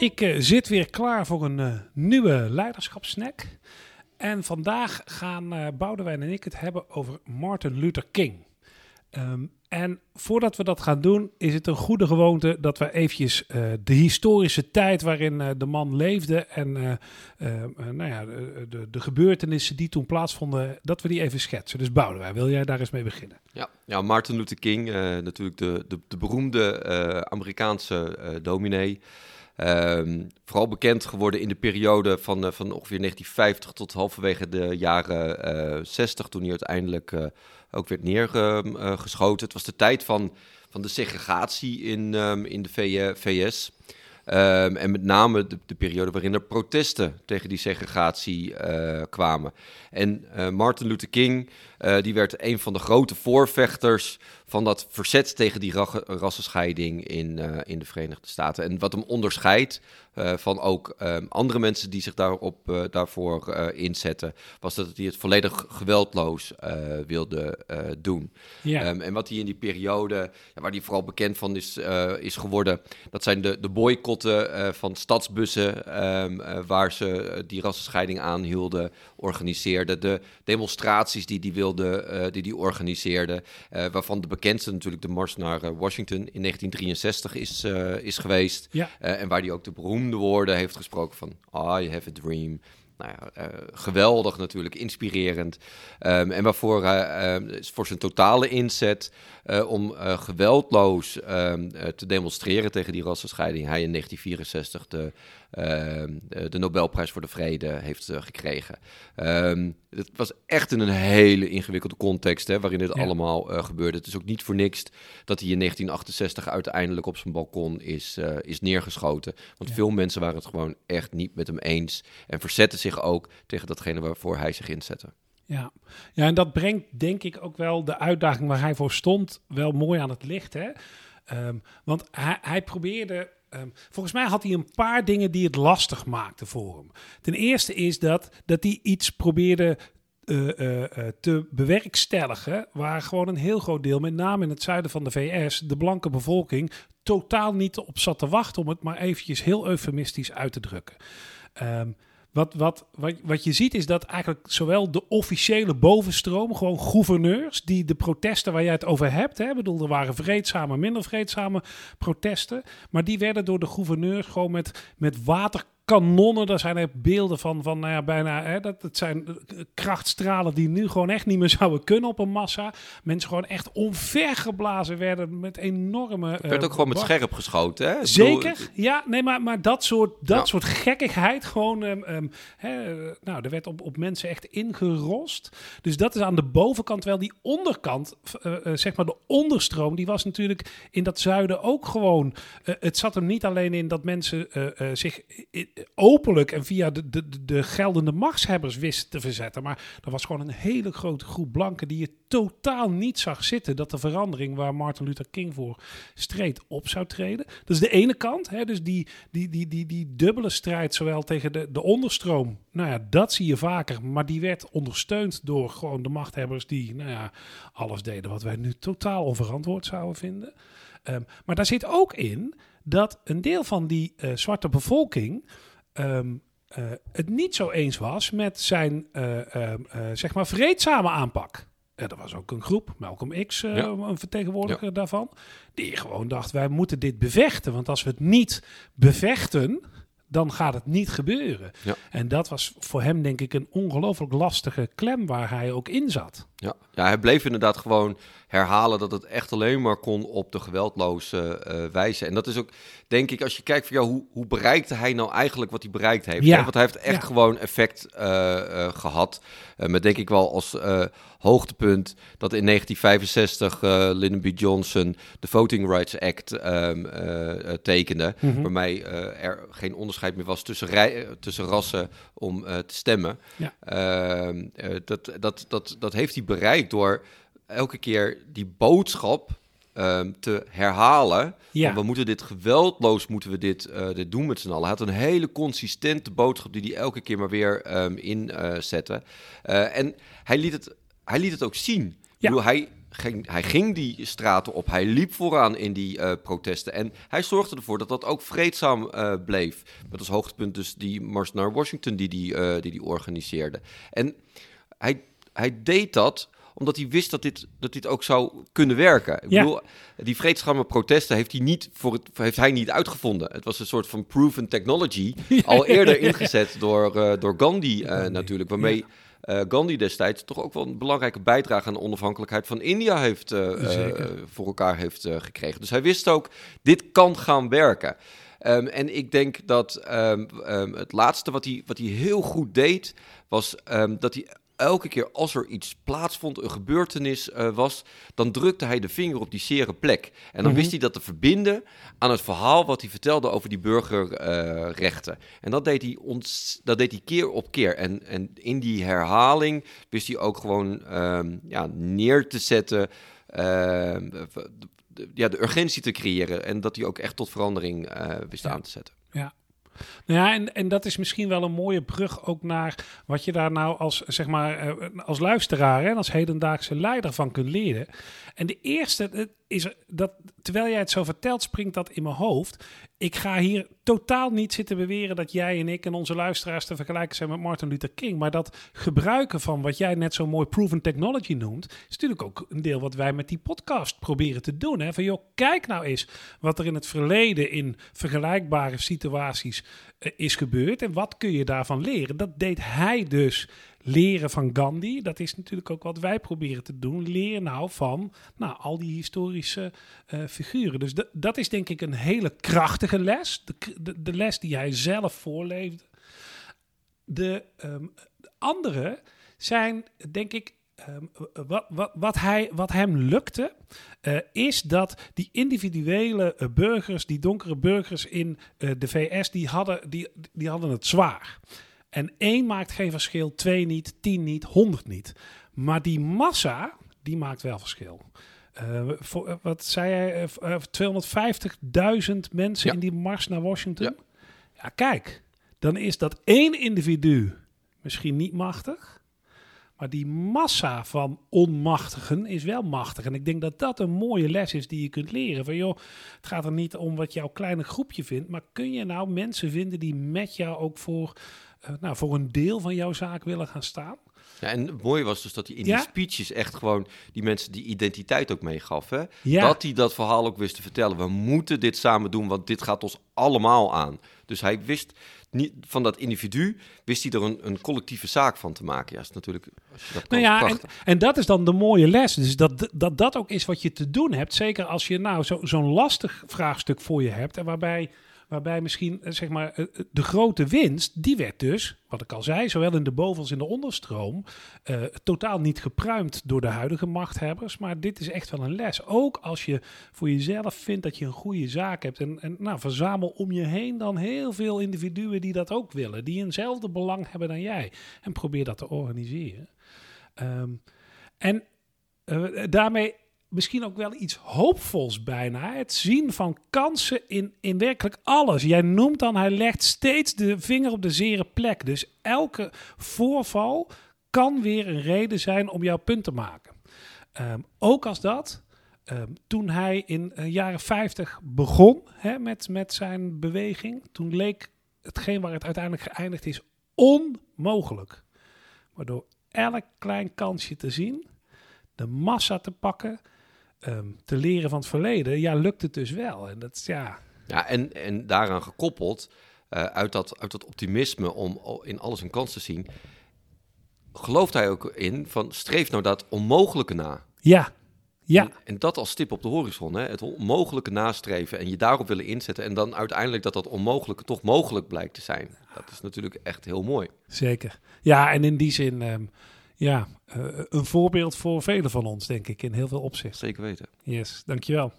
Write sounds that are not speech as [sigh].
Ik uh, zit weer klaar voor een uh, nieuwe leiderschapssnack. En vandaag gaan uh, Boudewijn en ik het hebben over Martin Luther King. Um, en voordat we dat gaan doen, is het een goede gewoonte dat we eventjes de historische tijd waarin de man leefde en nou ja, de, de, de, gebeurtenissen die toen plaatsvonden, dat we die even schetsen. Dus Boudewijn, wil jij daar eens mee beginnen? Ja, ja Martin Luther King, natuurlijk de, de, de beroemde Amerikaanse dominee. Um, vooral bekend geworden in de periode van, uh, van ongeveer 1950 tot halverwege de jaren uh, 60, toen hij uiteindelijk uh, ook werd neergeschoten. het was de tijd van, van de segregatie in, um, in de VS. En met name de, de, periode waarin er protesten tegen die segregatie kwamen. En Martin Luther King, die werd een van de grote voorvechters van dat verzet tegen die rassenscheiding in, in de Verenigde Staten. En wat hem onderscheidt uh, van ook um, andere mensen die zich daarop, uh, daarvoor inzetten, was dat hij het volledig geweldloos wilde doen. Ja. Um, en wat hij in die periode, ja, waar hij vooral bekend van is, is geworden, dat zijn de, de boycotten van stadsbussen, um, waar ze die rassenscheiding aanhielden, organiseerden. De demonstraties die hij wilde, die die organiseerde, waarvan de bekendste natuurlijk de mars naar Washington in 1963 is, is geweest. Ja. en waar hij ook de beroemde beroemde woorden heeft gesproken van I have a dream. Nou ja, uh, geweldig natuurlijk, inspirerend. Um, en waarvoor uh, voor zijn totale inzet uh, om geweldloos um, te demonstreren tegen die rassenscheiding, hij in 1964 de Ehm, de Nobelprijs voor de Vrede heeft eh, gekregen. Um, het was echt in een hele ingewikkelde context hè, waarin dit allemaal gebeurde. Het is ook niet voor niks dat hij in 1968 uiteindelijk op zijn balkon is, is neergeschoten. Want veel mensen waren het gewoon echt niet met hem eens en verzetten zich ook tegen datgene waarvoor hij zich inzette. Ja. ja, en dat brengt denk ik ook wel de uitdaging waar hij voor stond wel mooi aan het licht. Hè? Um, want hij, hij probeerde Um, volgens mij had hij een paar dingen die het lastig maakten voor hem. Ten eerste is dat, dat hij iets probeerde uh, uh, uh, te bewerkstelligen. Waar gewoon een heel groot deel, met name in het zuiden van de VS, de blanke bevolking totaal niet op zat te wachten. Om het maar eventjes heel eufemistisch uit te drukken. Um, wat, wat, wat, wat je ziet is dat eigenlijk zowel de officiële bovenstroom, gewoon gouverneurs, die de protesten waar jij het over hebt, hè, bedoel, er waren vreedzame, minder vreedzame protesten, maar die werden door de gouverneurs gewoon met, met water kanonnen. Daar zijn er beelden van, van nou ja, bijna. Hè, dat, het zijn krachtstralen die nu gewoon echt niet meer [laughs] zouden kunnen op een massa. Mensen gewoon echt onvergeblazen werden met enorme. Het werd ook gewoon met scherp geschoten, hè? Zeker, ja. Nee, maar, maar dat soort, dat soort gekkigheid gewoon. Um, hè, nou, er werd op, op mensen echt ingerost. Dus dat is aan de bovenkant wel. Die onderkant, uh, uh, zeg maar de onderstroom, die was natuurlijk in dat zuiden ook gewoon. Het zat er niet alleen in dat mensen zich openlijk en via de, de, de geldende machtshebbers wist te verzetten. Maar er was gewoon een hele grote groep blanken die je totaal niet zag zitten dat de verandering waar Martin Luther King voor streed op zou treden. Dat is de ene kant. Hè, dus die, die, die, die, die dubbele strijd, zowel tegen de, de onderstroom. Nou ja, dat zie je vaker. Maar die werd ondersteund door gewoon de machthebbers die nou ja, alles deden wat wij nu totaal onverantwoord zouden vinden. Um, maar daar zit ook in dat een deel van die uh, zwarte bevolking um, uh, het niet zo eens was met zijn uh, zeg maar vreedzame aanpak. er was ook een groep, Malcolm X, ja. een vertegenwoordiger ja. daarvan, die gewoon dacht: wij moeten dit bevechten. Want als we het niet bevechten, dan gaat het niet gebeuren. Ja. En dat was voor hem, denk ik, een ongelooflijk lastige klem waar hij ook in zat. Ja. ja, hij bleef inderdaad gewoon herhalen dat het echt alleen maar kon op de geweldloze uh, wijze. En dat is ook, denk ik, als je kijkt van ja, hoe, hoe bereikte hij nou eigenlijk wat hij bereikt heeft? Ja. Want hij heeft echt ja. gewoon effect uh, uh, gehad. met denk ik wel als hoogtepunt dat in 1965 Lyndon B. Johnson de Voting Rights Act um, tekende. Mm -hmm. Waarmee er geen onderscheid meer was tussen, rij, tussen rassen om te stemmen. Ja. Ehm, dat, dat, dat, dat heeft hij bereikt door elke keer die boodschap um, te herhalen. Ja. we moeten dit geweldloos moeten we dit, uh, dit doen met z'n allen. Hij had een hele consistente boodschap die hij elke keer maar weer um, inzette. Uh, uh, en hij liet, het, hij liet het ook zien. Ja. Bedoel, hij, ging, hij ging die straten op, hij liep vooraan in die uh, protesten. En hij zorgde ervoor dat dat ook vreedzaam uh, bleef. Met als hoogtepunt dus die mars naar Washington die, die, uh, die die organiseerde. En hij, hij deed dat omdat hij wist dat dit, dat dit ook zou kunnen werken. Ik ja. bedoel, die vreedzame protesten heeft hij, niet voor het, heeft hij niet uitgevonden. Het was een soort van proven technology, [laughs] al eerder ingezet door, uh, door Gandhi uh, natuurlijk, waarmee... Uh, Gandhi destijds toch ook wel een belangrijke bijdrage aan de onafhankelijkheid van India heeft, voor elkaar heeft gekregen. Dus hij wist ook, dit kan gaan werken. Um, en ik denk dat um, um, het laatste wat hij, wat hij heel goed deed, was dat hij elke keer als er iets plaatsvond, een gebeurtenis uh, was, dan drukte hij de vinger op die zere plek. En dan wist mhm. hij dat te verbinden aan het verhaal wat hij vertelde over die burgerrechten. Uh, en dat deed, hij ons, dat deed hij keer op keer. En, en in die herhaling wist hij ook gewoon uh, ja, neer te zetten. Ehm, ja, de urgentie te creëren en dat hij ook echt tot verandering eh, wist aan te zetten. Ja, nou ja, en, en dat is misschien wel een mooie brug ook naar wat je daar nou als, zeg maar, eh, als luisteraar en als hedendaagse leider van kunt leren. En de eerste is dat, terwijl jij het zo vertelt, springt dat in mijn hoofd. Ik ga hier totaal niet zitten beweren dat jij en ik en onze luisteraars te vergelijken zijn met Martin Luther King. Maar dat gebruiken van wat jij net zo mooi proven technology noemt, is natuurlijk ook een deel wat wij met die podcast proberen te doen. Hè? Van joh, kijk nou eens wat er in het verleden in vergelijkbare situaties eh, is gebeurd en wat kun je daarvan leren. Dat deed hij dus leren van Gandhi. Dat is natuurlijk ook wat wij proberen te doen. Leer nou van nou, al die historische uh, figuren. Dus dat is denk ik een hele krachtige les. De, de, les die hij zelf voorleefde. De, um, de andere zijn denk ik Um, wat, wat, wat, hij, wat hem lukte, uh, is dat die individuele uh, burgers, die donkere burgers in de VS, die hadden, die, die hadden het zwaar. En één maakt geen verschil, twee niet, tien niet, honderd niet. Maar die massa, die maakt wel verschil. Uh, voor, uh, wat zei hij? Uh, 250.000 mensen in die mars naar Washington. Ja. ja, kijk, dan is dat één individu misschien niet machtig. Maar die massa van onmachtigen is wel machtig. En ik denk dat dat een mooie les is die je kunt leren. Van joh, het gaat er niet om wat jouw kleine groepje vindt. Maar kun je nou mensen vinden die met jou ook voor uh, nou, voor een deel van jouw zaak willen gaan staan. Ja, en het mooie was dus dat hij in die speeches echt gewoon die mensen die identiteit ook meegaf. Hè? Ja. Dat hij dat verhaal ook wist te vertellen. We moeten dit samen doen, want dit gaat ons allemaal aan. Dus hij wist niet van dat individu, wist hij er een, een collectieve zaak van te maken. Ja, is natuurlijk. Als je dat nou ja, en, en, dat is dan de mooie les. Dus dat, dat dat ook is wat je te doen hebt. Zeker als je nou zo'n zo lastig vraagstuk voor je hebt. En waarbij Waarbij misschien eh, zeg maar, eh, eh, de grote winst, die werd dus, wat ik al zei, zowel in de boven als in de onderstroom, totaal niet gepruimd door de huidige machthebbers. Maar dit is echt wel een les. Ook als je voor jezelf vindt dat je een goede zaak hebt. En, en nou, verzamel om je heen dan heel veel individuen die dat ook willen. Die eenzelfde belang hebben dan jij. En probeer dat te organiseren. Um, en daarmee misschien ook wel iets hoopvols bijna. Het zien van kansen in, in werkelijk alles. Jij noemt dan, hij legt steeds de vinger op de zere plek. Dus elke voorval kan weer een reden zijn om jouw punt te maken. Um, ook als dat, um, toen hij in uh, jaren 50 begon hè, met, met zijn beweging, toen leek hetgeen waar het uiteindelijk geëindigd is onmogelijk. Maar door elk klein kansje te zien, de massa te pakken, um, te leren van het verleden, ja, lukt het dus wel. En dat ja. Ja, en, en daaraan gekoppeld, uh, uit, dat, uit dat optimisme om in alles een kans te zien, gelooft hij ook in van streef nou dat onmogelijke na. Ja. Ja. En, en, dat als stip op de horizon, hè? het onmogelijke nastreven en je daarop willen inzetten en dan uiteindelijk dat dat onmogelijke toch mogelijk blijkt te zijn. Dat is natuurlijk echt heel mooi. Zeker. Ja, en in die zin um, ja, uh, een voorbeeld voor velen van ons, denk ik, in heel veel opzichten. Zeker weten. Yes, dankjewel.